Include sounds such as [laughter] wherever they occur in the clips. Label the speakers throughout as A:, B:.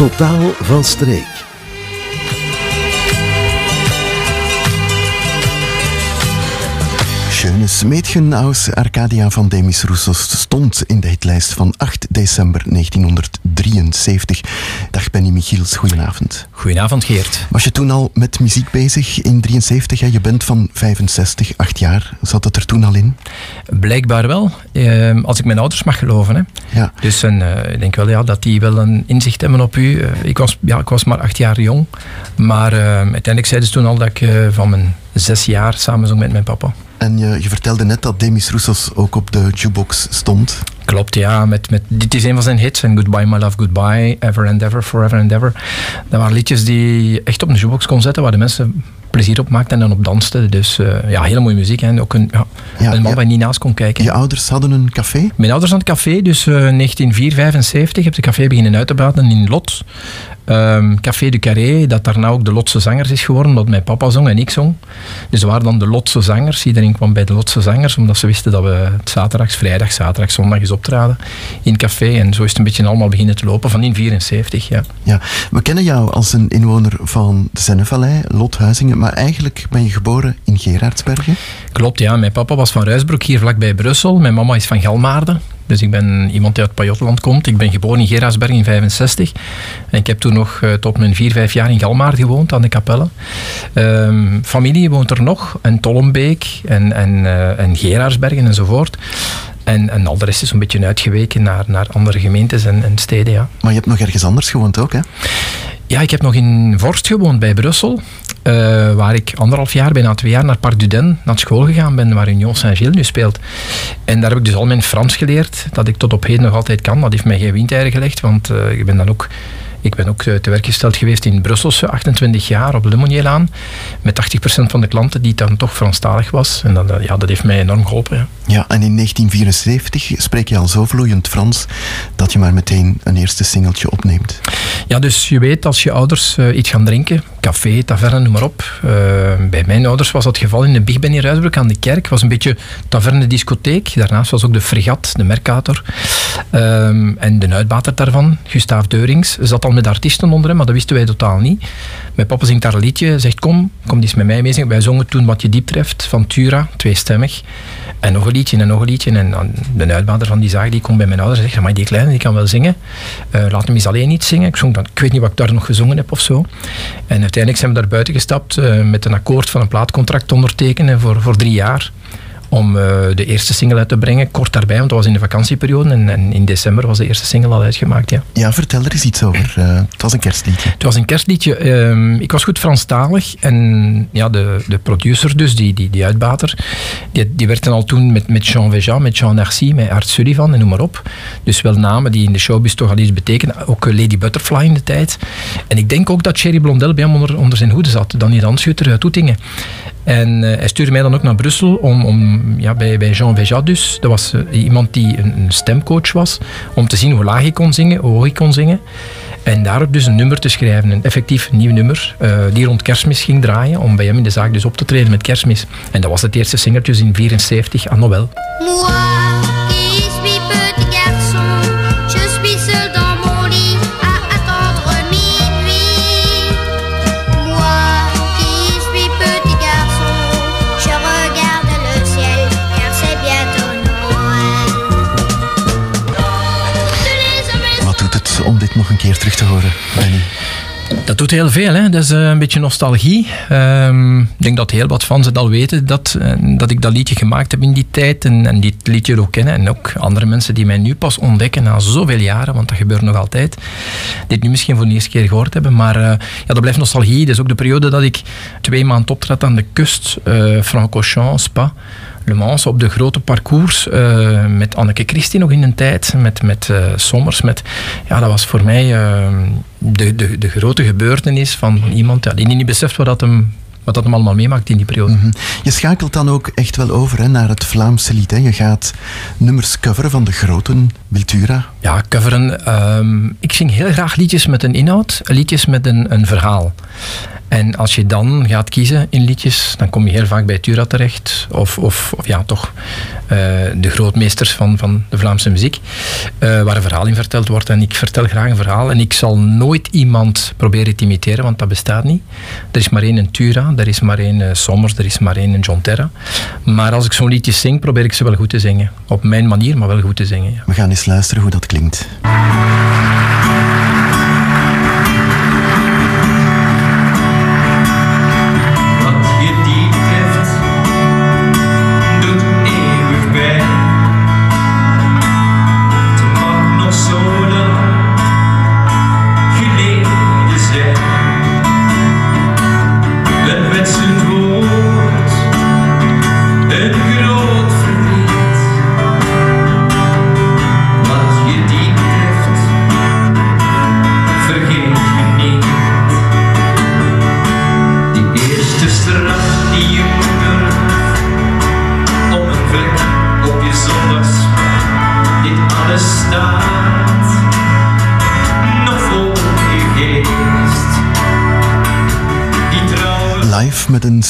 A: Totaal van streek.
B: Schönes Mädchen aus Arcadia van Demis Roussos stond in de hitlijst van 8 december 1973. Dag Benny Michiels, goedenavond.
C: Goedenavond Geert.
B: Was je toen al met muziek bezig in 73? Je bent van 65, 8 jaar. Zat het er toen al in?
C: Blijkbaar wel, eh, als ik mijn ouders mag geloven. Hè.
B: Ja.
C: Dus uh, ik denk wel ja, dat die wel een inzicht hebben op u. Uh, ik, was, ja, ik was maar acht jaar jong, maar uh, uiteindelijk zeiden ze toen al dat ik van mijn zes jaar samen zong met mijn papa.
B: En je, je, vertelde net dat Demis Roussos ook op de jukebox stond.
C: Klopt, ja. Met, met, dit is een van zijn hits. En Goodbye My Love, Goodbye, Ever and Ever, Forever and Ever. Dat waren liedjes die echt op de jukebox kon zetten, waar de mensen plezier op maakten en dan op dansten. Dus uh, ja, hele mooie muziek. En ook een, ja, ja, een man ja. waar je niet naast kon kijken.
B: Je ouders hadden een café?
C: Mijn ouders hadden een café, dus uh, 1975 heb ik de café beginnen uit te baten in Lot. Um, café de Carré, dat daarna ook de Lotse Zangers is geworden, omdat mijn papa zong en ik zong. Dus er waren dan de Lotse Zangers. Iedereen kwam bij de Lotse Zangers, omdat ze wisten dat we zaterdags, vrijdag, zaterdag, zondag eens optraden in café. En zo is het een beetje allemaal beginnen te lopen, van in 74, ja.
B: Ja, we kennen jou als een inwoner van de Zennevallei, Lothuizingen, maar eigenlijk ben je geboren in Gerardsbergen?
C: Klopt, ja. Mijn papa was van Ruisbroek, hier vlakbij Brussel. Mijn mama is van Galmaarden. Dus ik ben iemand die uit Pajotland komt. Ik ben geboren in Gerardsberg in 65. En ik heb toen nog uh, tot mijn 4, 5 jaar in Galmaard gewoond, aan de Kapelle. Um, familie woont er nog. En Tollenbeek en, en, uh, en enzovoort. En, en al de rest is een beetje uitgeweken naar, naar andere gemeentes en, en steden, ja.
B: Maar je hebt nog ergens anders gewoond ook, hè?
C: Ja, ik heb nog in Vorst gewoond bij Brussel. Uh, waar ik anderhalf jaar, bijna twee jaar, naar Parc Duden naar school gegaan ben, waar Union Saint-Gilles nu speelt. En daar heb ik dus al mijn Frans geleerd, dat ik tot op heden nog altijd kan. Dat heeft mij geen windeieren gelegd, want uh, ik ben dan ook... Ik ben ook te werk gesteld geweest in Brusselse, 28 jaar op Lemonielaan. Met 80% van de klanten die dan toch Franstalig was. En dat, ja, dat heeft mij enorm geholpen. Ja.
B: ja, en in 1974 spreek je al zo vloeiend Frans dat je maar meteen een eerste singeltje opneemt.
C: Ja, dus je weet als je ouders uh, iets gaan drinken, café, taverne, noem maar op. Uh, bij mijn ouders was dat geval in de Big Ben in Ruisbroek aan de kerk. was een beetje taverne discotheek. Daarnaast was ook de Fregat, de Mercator. Um, en de uitbater daarvan, Gustav Deurings, zat al met artiesten onder hem, maar dat wisten wij totaal niet. Mijn papa zingt daar een liedje, zegt kom, kom eens met mij mee zingen. Wij zongen toen Wat je diep treft van Tura, tweestemmig. En nog een liedje en nog een liedje. En de uitbater van die zaak die komt bij mijn ouders en zegt, maar die kleine die kan wel zingen. Uh, laat hem eens alleen niet zingen. Ik, zong dan, ik weet niet wat ik daar nog gezongen heb of zo. En uiteindelijk zijn we daar buiten gestapt uh, met een akkoord van een plaatcontract ondertekenen voor, voor drie jaar om uh, de eerste single uit te brengen, kort daarbij, want dat was in de vakantieperiode en, en, in december was de eerste single al uitgemaakt. Ja,
B: ja vertel er eens iets over. Uh, het was een kerstliedje.
C: Het was een kerstliedje. Uh, ik was goed Franstalig en ja, de, de producer dus, die, die, die uitbater, die, die werkte al toen met, met Jean Veja, met Jean Narcy, met Art Sullivan en noem maar op. Dus wel namen die in de showbiz toch al iets betekenen. Ook Lady Butterfly in de tijd. En ik denk ook dat Thierry Blondel bij hem onder, onder zijn hoede zat. Danny Ranschutter uit Toetingen. En uh, hij stuurde mij dan ook naar Brussel om, om ja, bij, bij Jean Veja dus. Dat was uh, iemand die een, een, stemcoach was. Om te zien hoe laag ik kon zingen, hoe hoog ik kon zingen. En daarop dus een nummer te schrijven. Een effectief nieuw nummer. Uh, die rond kerstmis ging draaien. Om bij hem in de zaak dus op te treden met kerstmis. En dat was het eerste singeltje in 74 aan Noël. Heel veel, hè? dat is uh, een beetje nostalgie. Um, ik denk dat heel wat fans het al weten dat, uh, dat ik dat liedje gemaakt heb in die tijd en, en dit liedje ook kennen. En ook andere mensen die mij nu pas ontdekken na zoveel jaren, want dat gebeurt nog altijd. Dit nu misschien voor de eerste keer gehoord hebben, maar uh, ja, dat blijft nostalgie. Dat is ook de periode dat ik twee maanden optrad aan de kust, Francorchamps, Spa. Le Mans op de grote parcours uh, met Anneke Christie nog in een tijd, met, met uh, Sommers. Met, ja, dat was voor mij uh, de, de, de grote gebeurtenis van iemand ja, die niet beseft wat dat hem wat dat hem allemaal meemaakt in die periode.
B: Mm -hmm. Je schakelt dan ook echt wel over hè, naar het Vlaamse lied. Hè. Je gaat nummers coveren van de grote Wiltura.
C: Ja, coveren. Um, ik zing heel graag liedjes met een inhoud, liedjes met een, een verhaal. En als je dan gaat kiezen in liedjes, dan kom je heel vaak bij Tura terecht. Of, of, ja, toch eh, de grootmeesters van, van de Vlaamse muziek. eh, waar een verhaal in verteld wordt. En ik vertel graag een verhaal. En ik zal nooit iemand proberen te imiteren, want dat bestaat niet. Er is maar één een Tura, er is maar één eh, Sommers, er is maar één een John Terra. Maar als ik zo'n liedje zing, probeer ik ze wel goed te zingen. Op mijn manier, maar wel goed te zingen.
B: We gaan eens luisteren hoe dat klinkt.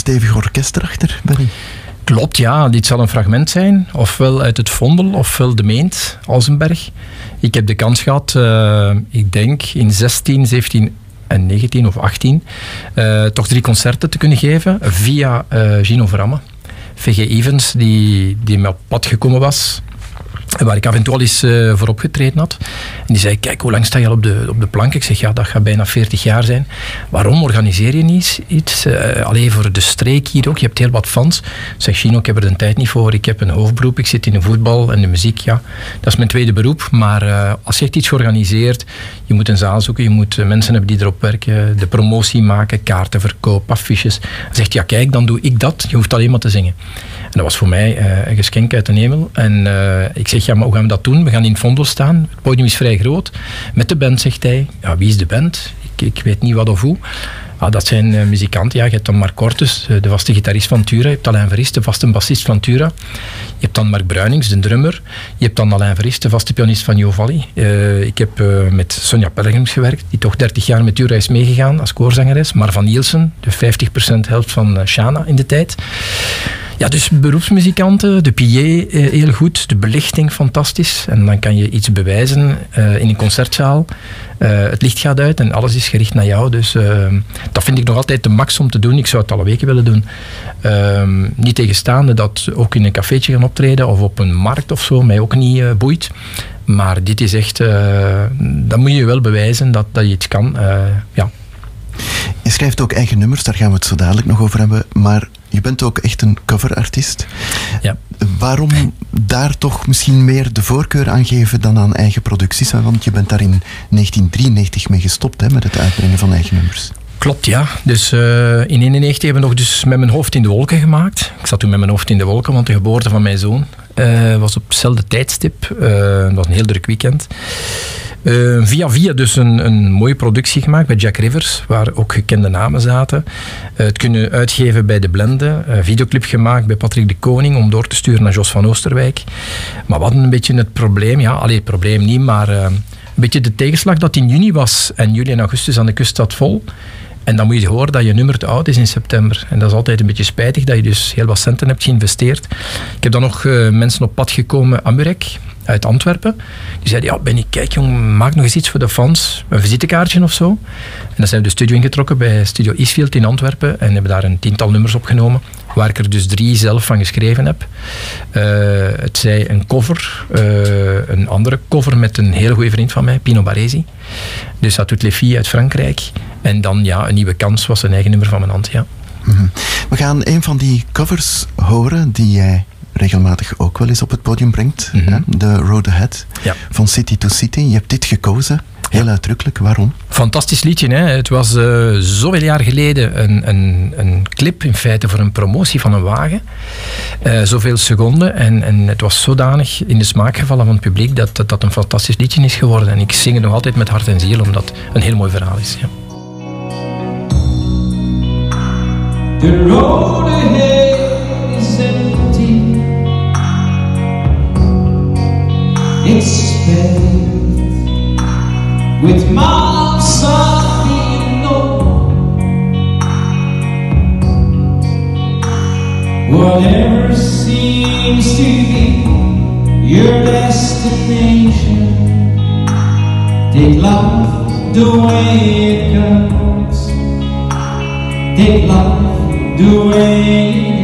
B: Stevig orkest erachter, Benny.
C: Klopt, ja. Dit zal een fragment zijn. Ofwel uit het Vondel, ofwel de Meent, Alzenberg. Ik heb de kans gehad, eh, ik denk in 16, 17 en 19 of 18, eh, toch drie concerten te kunnen geven via eh, Gino Vramme. VG Evans, die, die me op pad gekomen was. Waar ik af al eens eh, voor opgetreden had. En die zei, kijk, hoe lang sta je al op de, op de plank? Ik zeg, ja, dat gaat bijna 40 jaar zijn. Waarom organiseer je niet iets? Eh, alleen voor de streek hier ook. Je hebt heel wat fans. Zeg, Chino, ik heb er de tijd niet voor. Ik heb een hoofdberoep. Ik zit in de voetbal en de muziek, ja. Dat is mijn tweede beroep. Maar eh, als je echt iets organiseert, je moet een zaal zoeken. Je moet mensen hebben die erop werken. De promotie maken, kaarten verkopen, affiches. Dan zegt, ja, kijk, dan doe ik dat. Je hoeft alleen maar te zingen. En dat was voor mij een geschenk uit de hemel. En ik zeg, ja, maar hoe gaan we dat doen? We gaan in het Vondel staan. Het podium is vrij groot. Met de band, zegt hij. Ja, wie is de band? Ik, ik weet niet wat of hoe. Ah, dat zijn eh, muzikanten. Ja, je hebt dan Mark Cortus, eh, de vaste gitarist van Tura. Je hebt Alain Verist, de vaste bassist van Tura. Je hebt dan Mark Bruinings, de drummer. Je hebt dan Alain Verist, de vaste pianist van Jo Valley. Eh, ik heb met Sonja Pelgrims gewerkt, die toch 30 jaar met Tura is meegegaan als koorzangeres. Maar van Nielsen, de 50% helft van Shana in de tijd. Ja, dus beroepsmuzikanten, de PA eh, heel goed, de belichting fantastisch. En dan kan je iets bewijzen eh, in een concertzaal. Eh, het licht gaat uit en alles is gericht naar jou. Dus dat vind ik nog altijd de max om te doen. Ik zou het alle weken willen doen. Ehm, niet tegenstaande dat ook in een cafeetje gaan optreden of op een markt of zo, mij ook niet boeit. Maar dit is echt, dan moet je wel bewijzen dat, dat je iets kan. Ja.
B: Je schrijft ook eigen nummers, daar gaan we het zo dadelijk nog over hebben. Maar je bent ook echt een coverartiest.
C: Ja.
B: Waarom daar toch misschien meer de voorkeur aan geven dan aan eigen producties? Want je bent daar in 1993 mee gestopt hè, met het uitbrengen van eigen nummers.
C: Klopt, ja. Dus eh, in 1991 hebben we nog dus met mijn hoofd in de wolken gemaakt. Ik zat toen met mijn hoofd in de wolken, want de geboorte van mijn zoon eh, was op hetzelfde tijdstip. Eh, het was een heel druk weekend. Eh, via via dus een, een mooie productie gemaakt bij Jack Rivers, waar ook gekende namen zaten. Eh, het kunnen uitgeven bij De Blende. Een videoclip gemaakt bij Patrick de Koning om door te sturen naar Jos van Oosterwijk. Maar hadden een beetje het probleem, ja, alleen het probleem niet, maar eh, een beetje de tegenslag dat in juni was en juli en augustus aan de kust zat vol. En dan moet je horen dat je nummer te oud is in september. En dat is altijd een beetje spijtig dat je dus heel wat centen hebt geïnvesteerd. Ik heb dan nog mensen op pad gekomen, Amurek uit Antwerpen. Die zeiden, ja Benny, kijk jong, maak nog eens iets voor de fans. Een visitekaartje of zo. En dan zijn we de studio ingetrokken bij Studio Eastfield in Antwerpen. En hebben daar een tiental nummers opgenomen. Waar ik er dus drie zelf van geschreven heb. Eh, het zij een cover, eh, een andere cover met een hele goede vriend van mij, Pino Baresi. Dus dat doet Filles uit Frankrijk. En dan ja, een nieuwe kans was een eigen nummer van mijn hand. Ja.
B: Mhm. We gaan een van die covers horen die jij regelmatig ook wel eens op het podium brengt.
C: Mhm.
B: hè? De Road Ahead
C: Ja.
B: van City to City. Je hebt dit gekozen. Heel uitdrukkelijk. Waarom?
C: Fantastisch liedje. Hè? Het was eh, zoveel jaar geleden een, een, een clip in feite voor een promotie van een wagen. Eh, zoveel seconden. En, en het was zodanig in de smaak gevallen van het publiek dat, dat dat een fantastisch liedje is geworden. En ik zing het nog altijd met hart en ziel, omdat het een heel mooi verhaal is. Ja.
D: The road ahead his bed with mouths unknown. No. Whatever seems to be your destination, take life the way it goes. Take life the way it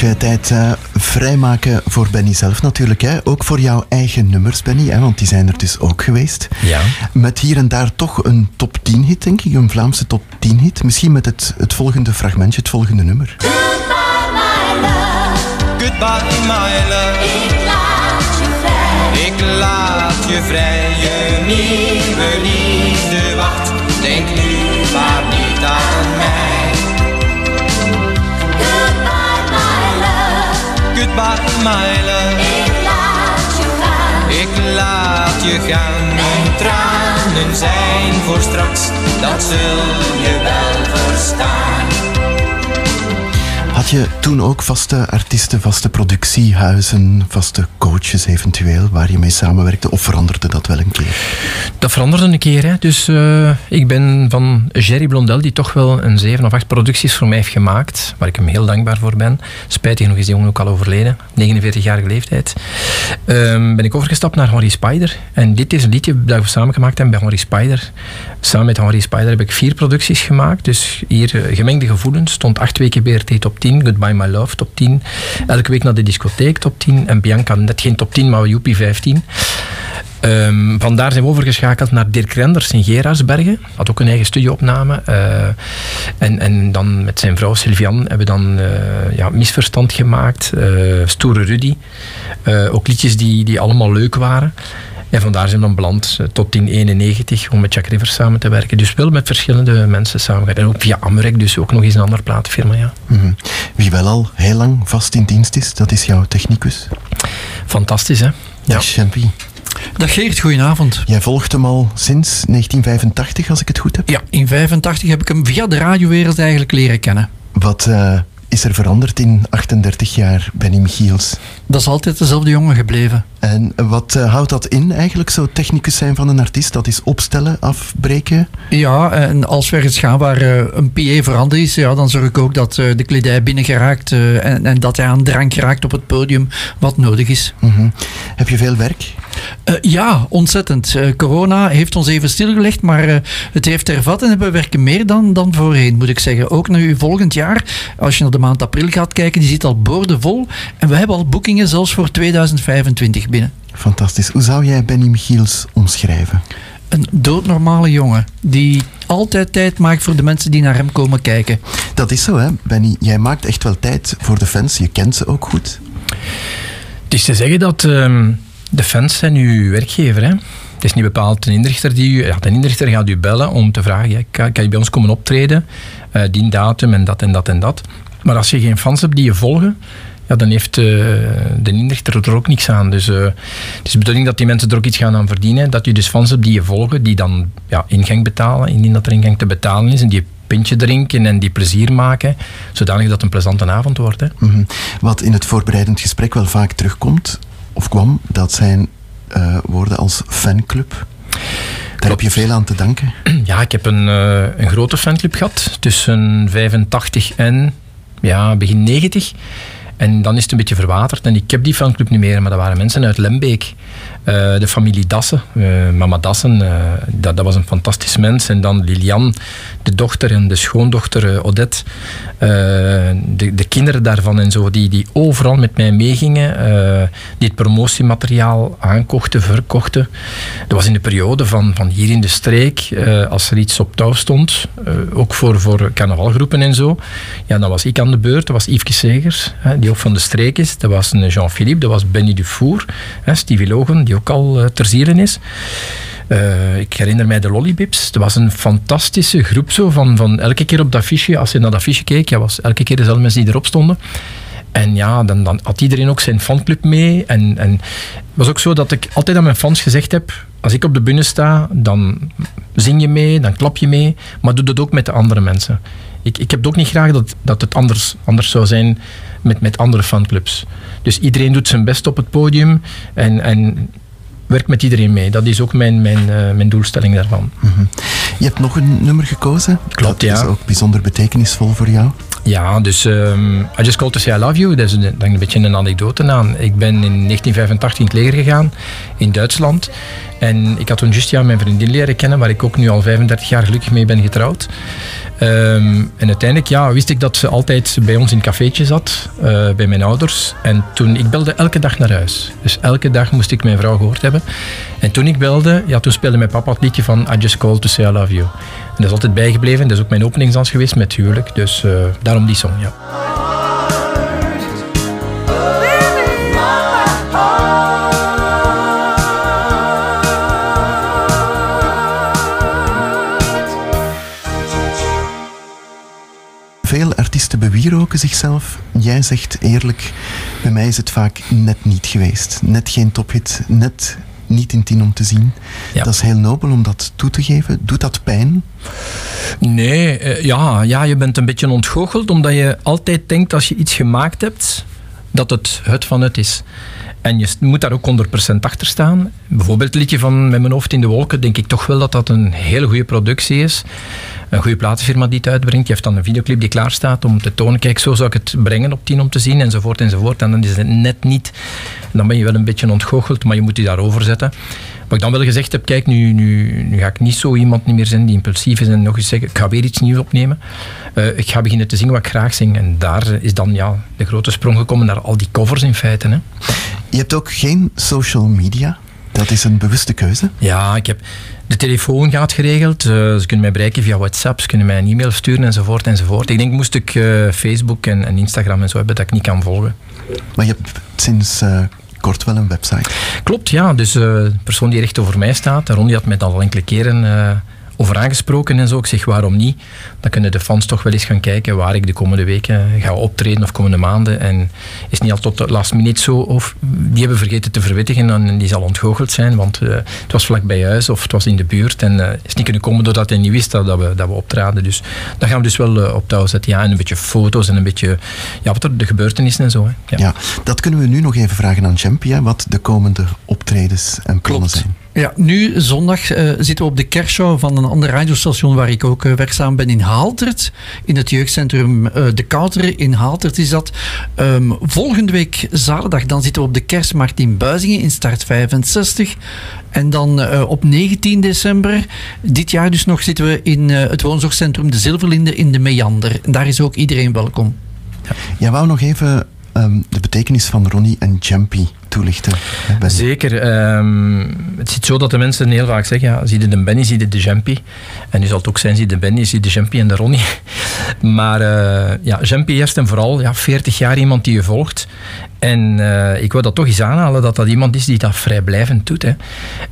B: beetje tijd eh, vrijmaken voor Benny zelf natuurlijk. Hè? Ook voor jouw eigen nummers, Benny, hè? want die zijn er dus ook geweest.
C: Ja.
B: Met hier en daar toch een top 10 hit, denk ik. Een Vlaamse top 10 hit. Misschien met het, het volgende fragmentje, het volgende nummer.
E: Goodbye, my love.
F: Goodbye, my love.
E: Ik laat je vrij.
F: Ik laat je vrij, je nieuwe liefde
E: Ik laat je gaan.
F: Ik laat je gaan. Mijn tranen zijn voor straks, dat zul je wel verstaan.
B: Je toen ook vaste artiesten, vaste productiehuizen, vaste coaches eventueel, waar je mee samenwerkte? Of veranderde dat wel een keer?
C: Dat veranderde een keer. Hè. Dus eh, ik ben van Jerry Blondel, die toch wel een zeven of acht producties voor mij heeft gemaakt, waar ik hem heel dankbaar voor ben. Spijtig nog is die jongen ook al overleden, 49-jarige leeftijd. Ehm, ben ik overgestapt naar Henry Spider. En dit is een liedje dat we samen gemaakt hebben bij Henry Spider. Samen met Henry Spider heb ik vier producties gemaakt. Dus hier eh, gemengde gevoelens. Stond acht weken BRT top 10. Goodbye My Love top 10. Elke week naar de discotheek top 10. En Bianca net geen top 10, maar Joepie 15. Ehm, vandaar zijn we overgeschakeld naar Dirk Renders in Gerardsbergen. Had ook een eigen studioopname. Eh, en, en dan met zijn vrouw Sylvian hebben we dan eh, ja, Misverstand gemaakt. eh, Stoere Rudy. Ook liedjes die, die allemaal leuk waren. En vandaar zijn we dan beland tot 1091 om met Jack Rivers samen te werken. Dus wel met verschillende mensen samengewerkt. En ook via Amrek, dus ook nog eens een andere platenfirma. Ja.
B: Mhm. Wie wel al heel lang vast in dienst is, dat is jouw technicus.
C: Fantastisch, hè? Ja.
B: Champy.
G: Dag Geert, goedenavond.
B: Jij volgt hem al sinds 1985, als ik het goed heb.
G: Ja, in 85 heb ik hem via de radiowereld eigenlijk leren kennen.
B: Wat eh, is er veranderd in 38 jaar, Benny Michiels?
G: Dat is altijd dezelfde jongen gebleven.
B: En wat eh, houdt dat in eigenlijk, zo technicus zijn van een artiest? Dat is opstellen, afbreken?
G: Ja, en als we ergens gaan waar eh, een PA veranderd is, ja, dan zorg ik ook dat eh, de kledij binnen geraakt en, en dat hij aan drank raakt op het podium wat nodig is.
B: Mhm. Heb je veel werk?
G: Eh, ja, ontzettend. Eh, corona heeft ons even stilgelegd, maar eh, het heeft hervat en we werken meer dan, dan voorheen, moet ik zeggen. Ook nu volgend jaar, als je naar de maand april gaat kijken, die zit al boordevol. En we hebben al boekingen zelfs voor 2025 binnen.
B: Fantastisch. Hoe zou jij Benny Michiels omschrijven?
G: Een doodnormale jongen die altijd tijd maakt voor de mensen die naar hem komen kijken.
B: Dat is zo, hè, Benny. Jij maakt echt wel tijd voor de fans. Je kent ze ook goed.
C: Het is te zeggen dat ehm, de fans zijn uw werkgever. Hè? Het is niet bepaald een inrichter die u... Ja, de inrichter gaat u bellen om te vragen, ja, kan, je bij ons komen optreden? Eh, die datum en dat en dat en dat. Maar als je geen fans hebt die je volgen, ja, dan heeft eh, de inrichter er ook niks aan. Dus eh, het is de bedoeling dat die mensen er ook iets gaan aan verdienen. Dat je dus fans hebt die je volgen, die dan ja, ingang betalen, indien dat er ingang te betalen is. En die pintje drinken en die plezier maken, zodanig dat het een plezante avond wordt. Hè.
B: Mhm. Wat in het voorbereidend gesprek wel vaak terugkomt, of kwam, dat zijn eh, woorden als fanclub. Daar heb je veel aan te danken. [clears throat]
C: Ja, ik heb een, eh, een grote fanclub gehad. Tussen 85 en ja, begin 90. En dan is het een beetje verwaterd. En ik heb die fanclub niet meer, maar dat waren mensen uit Lembeek. Eh, de familie Dassen, eh, mama Dassen, eh, dat, dat was een fantastisch mens. En dan Lilian, de dochter en de schoondochter Odette. De, de kinderen daarvan en zo, die, die overal met mij meegingen. die het promotiemateriaal aankochten, verkochten. Dat was in de periode van, van hier in de streek, als er iets op touw stond, ook voor, voor carnavalgroepen en zo. Ja, dan was ik aan de beurt. Dat was Yves Segers, die ook van de streek is. Dat was Jean-Philippe, dat was Benny Dufour, hè, Stevie die ook al eh, ter ziele is. Eh, ik herinner mij de Lollibips. Dat was een fantastische groep zo van, van elke keer op dat affiche, als je naar dat affiche keek, ja, was elke keer dezelfde mensen die erop stonden. En ja, dan, dan had iedereen ook zijn fanclub mee. En, en het was ook zo dat ik altijd aan mijn fans gezegd heb, als ik op de bühne sta, dan zing je mee, dan klap je mee, maar doe dat ook met de andere mensen. Ik, ik heb het ook niet graag dat, dat het anders, anders zou zijn met, met andere fanclubs. Dus iedereen doet zijn best op het podium en, en werkt met iedereen mee. Dat is ook mijn, mijn, eh, mijn doelstelling daarvan.
B: Mhm. Je hebt nog een nummer gekozen.
C: Klopt,
B: dat
C: ja.
B: is ook bijzonder betekenisvol voor jou.
C: Ja, dus ehm, I Just Called To Say I Love You, dat is een, daar een beetje een anekdote aan. Ik ben in 1985 in het leger gegaan, in Duitsland. En ik had toen juist ja, mijn vriendin leren kennen, waar ik ook nu al 35 jaar gelukkig mee ben getrouwd. Ehm, en uiteindelijk ja, wist ik dat ze altijd bij ons in het cafeetje zat, eh, bij mijn ouders. En toen, ik belde elke dag naar huis. Dus elke dag moest ik mijn vrouw gehoord hebben. En toen ik belde, ja, toen speelde mijn papa het liedje van I Just Called To Say I Love You. En dat is altijd bijgebleven. Dat is ook mijn openingsdans geweest met huwelijk. Dus eh, daarom die song, ja.
B: Bewieroken zichzelf. Jij zegt eerlijk, bij mij is het vaak net niet geweest. Net geen tophit, net niet in tien om te zien.
C: Ja.
B: Dat is heel nobel om dat toe te geven. Doet dat pijn?
C: Nee, eh, ja, ja, je bent een beetje ontgoocheld omdat je altijd denkt als je iets gemaakt hebt, dat het het van het is. En je moet daar ook 100% achter staan. Bijvoorbeeld het liedje van Met mijn hoofd in de wolken, denk ik toch wel dat dat een hele goede productie is. Een goede platenfirma die het uitbrengt. Je heeft dan een videoclip die klaar staat om te tonen, kijk, zo zou ik het brengen op 10 om te zien, enzovoort, enzovoort. En dan is het net niet. Dan ben je wel een beetje ontgoocheld, maar je moet je daarover zetten. Wat ik dan wel gezegd heb, kijk, nu, nu, nu ga ik niet zo iemand niet meer zijn die impulsief is en nog eens zeggen, ik ga weer iets nieuws opnemen. Eh, ik ga beginnen te zingen wat ik graag zing. En daar is dan ja, de grote sprong gekomen naar al die covers in feite. Hè.
B: Je hebt ook geen social media. Dat is een bewuste keuze.
C: Ja, ik heb de telefoon gaat geregeld. Eh, ze kunnen mij bereiken via WhatsApp, ze kunnen mij een e-mail sturen enzovoort enzovoort. Ik denk moest ik eh, Facebook en, en Instagram en zo hebben dat ik niet kan volgen.
B: Maar je hebt sinds kort wel een website.
C: Klopt, ja. Dus eh, de persoon die recht over mij staat, Ron, die had mij al enkele keren eh, over aangesproken en zo. Ik zeg, waarom niet? Dan kunnen de fans toch wel eens gaan kijken waar ik de komende weken ga optreden of komende maanden. En is niet al tot de last minute zo, of die hebben vergeten te verwittigen en die zal ontgoocheld zijn, want eh, het was vlak bij huis of het was in de buurt en eh, is niet kunnen komen doordat hij niet wist dat, dat, we, dat we optraden. Dus dat gaan we dus wel eh, op touw zetten. Ja, en een beetje foto's en een beetje ja, wat er de gebeurtenissen en zo. Hè. Ja.
B: Ja, dat kunnen we nu nog even vragen aan Champy, hè, wat de komende optredens en plannen
G: Klopt.
B: zijn.
G: Ja, nu zondag eh, zitten we op de kerstshow van een ander radiostation waar ik ook eh, werkzaam ben in Haaltert. In het jeugdcentrum eh, De Kouter in Haaltert is dat. Ehm, volgende week zaterdag dan zitten we op de kerstmarkt in Buizingen in start 65. En dan op 19 december, dit jaar dus nog, zitten we in het woonzorgcentrum De Zilverlinde in de Meander. En daar is ook iedereen welkom.
B: Jij wou nog even ehm, de betekenis van Ronnie en Champy
C: Zeker. ehm, het zit zo dat de mensen heel vaak zeggen, ja, zie je de Benny, zie je de Jampy. En nu zal het ook zijn, zie de Benny, zie de Jampy en de Ronnie. [laughs] Maar eh ja, eerst en vooral, ja, 40 jaar iemand die je volgt. En eh, ik wil dat toch eens aanhalen, dat dat iemand is die dat vrijblijvend doet. Hè.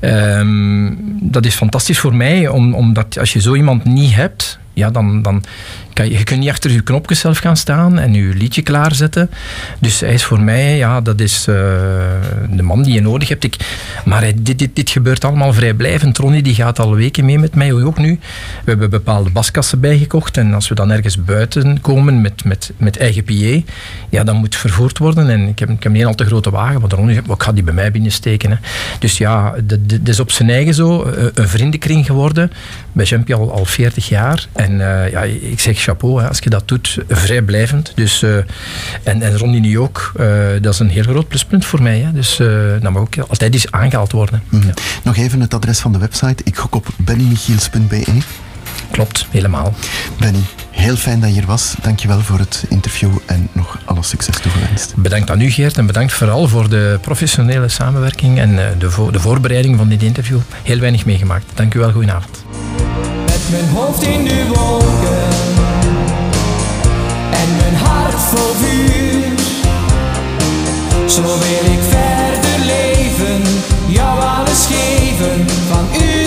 C: Ehm, dat is fantastisch voor mij, om, omdat als je zo iemand niet hebt, ja, dan, dan kan je, je kunt niet achter je knopjes zelf gaan staan en je liedje klaarzetten. Dus hij is voor mij, ja, dat is eh, de man die je nodig hebt. Ik, maar dit, dit, dit gebeurt allemaal vrijblijvend. Ronnie die gaat al weken mee met mij, ook nu. We hebben bepaalde baskassen bijgekocht en als we dan ergens buiten komen met, met, met eigen PA, ja, dan moet vervoerd worden. En ik heb, ik heb niet een al te grote wagen, want Ronnie zegt, "Maar ik ga die bij mij binnensteken. Hè. Dus ja, dat is op zijn eigen zo eh, een vriendenkring geworden. Bij Jampy al, al 40 jaar. Eh, ja, ik zeg chapeau hè, als je dat doet, vrijblijvend. Dus, eh, en, en Ronnie nu ook. eh, dat is een heel groot pluspunt voor mij. Hè. Dus dat mag ook altijd eens aangehaald worden.
B: Mhm.
C: Ja,
B: Nog even het adres van de website. Ik gok op bennymichiels.be.
C: klopt, helemaal.
B: Benny, heel fijn dat je hier was. Dankjewel voor het interview en nog alle succes toegewenst.
C: Bedankt aan u Geert en bedankt vooral voor de professionele samenwerking en de, vo- de voorbereiding van dit interview. Heel weinig meegemaakt. Dank u wel, goedenavond.
F: Mijn hoofd in de wolken en mijn hart vol vuur. Zo wil ik verder leven, jou alles geven, van uur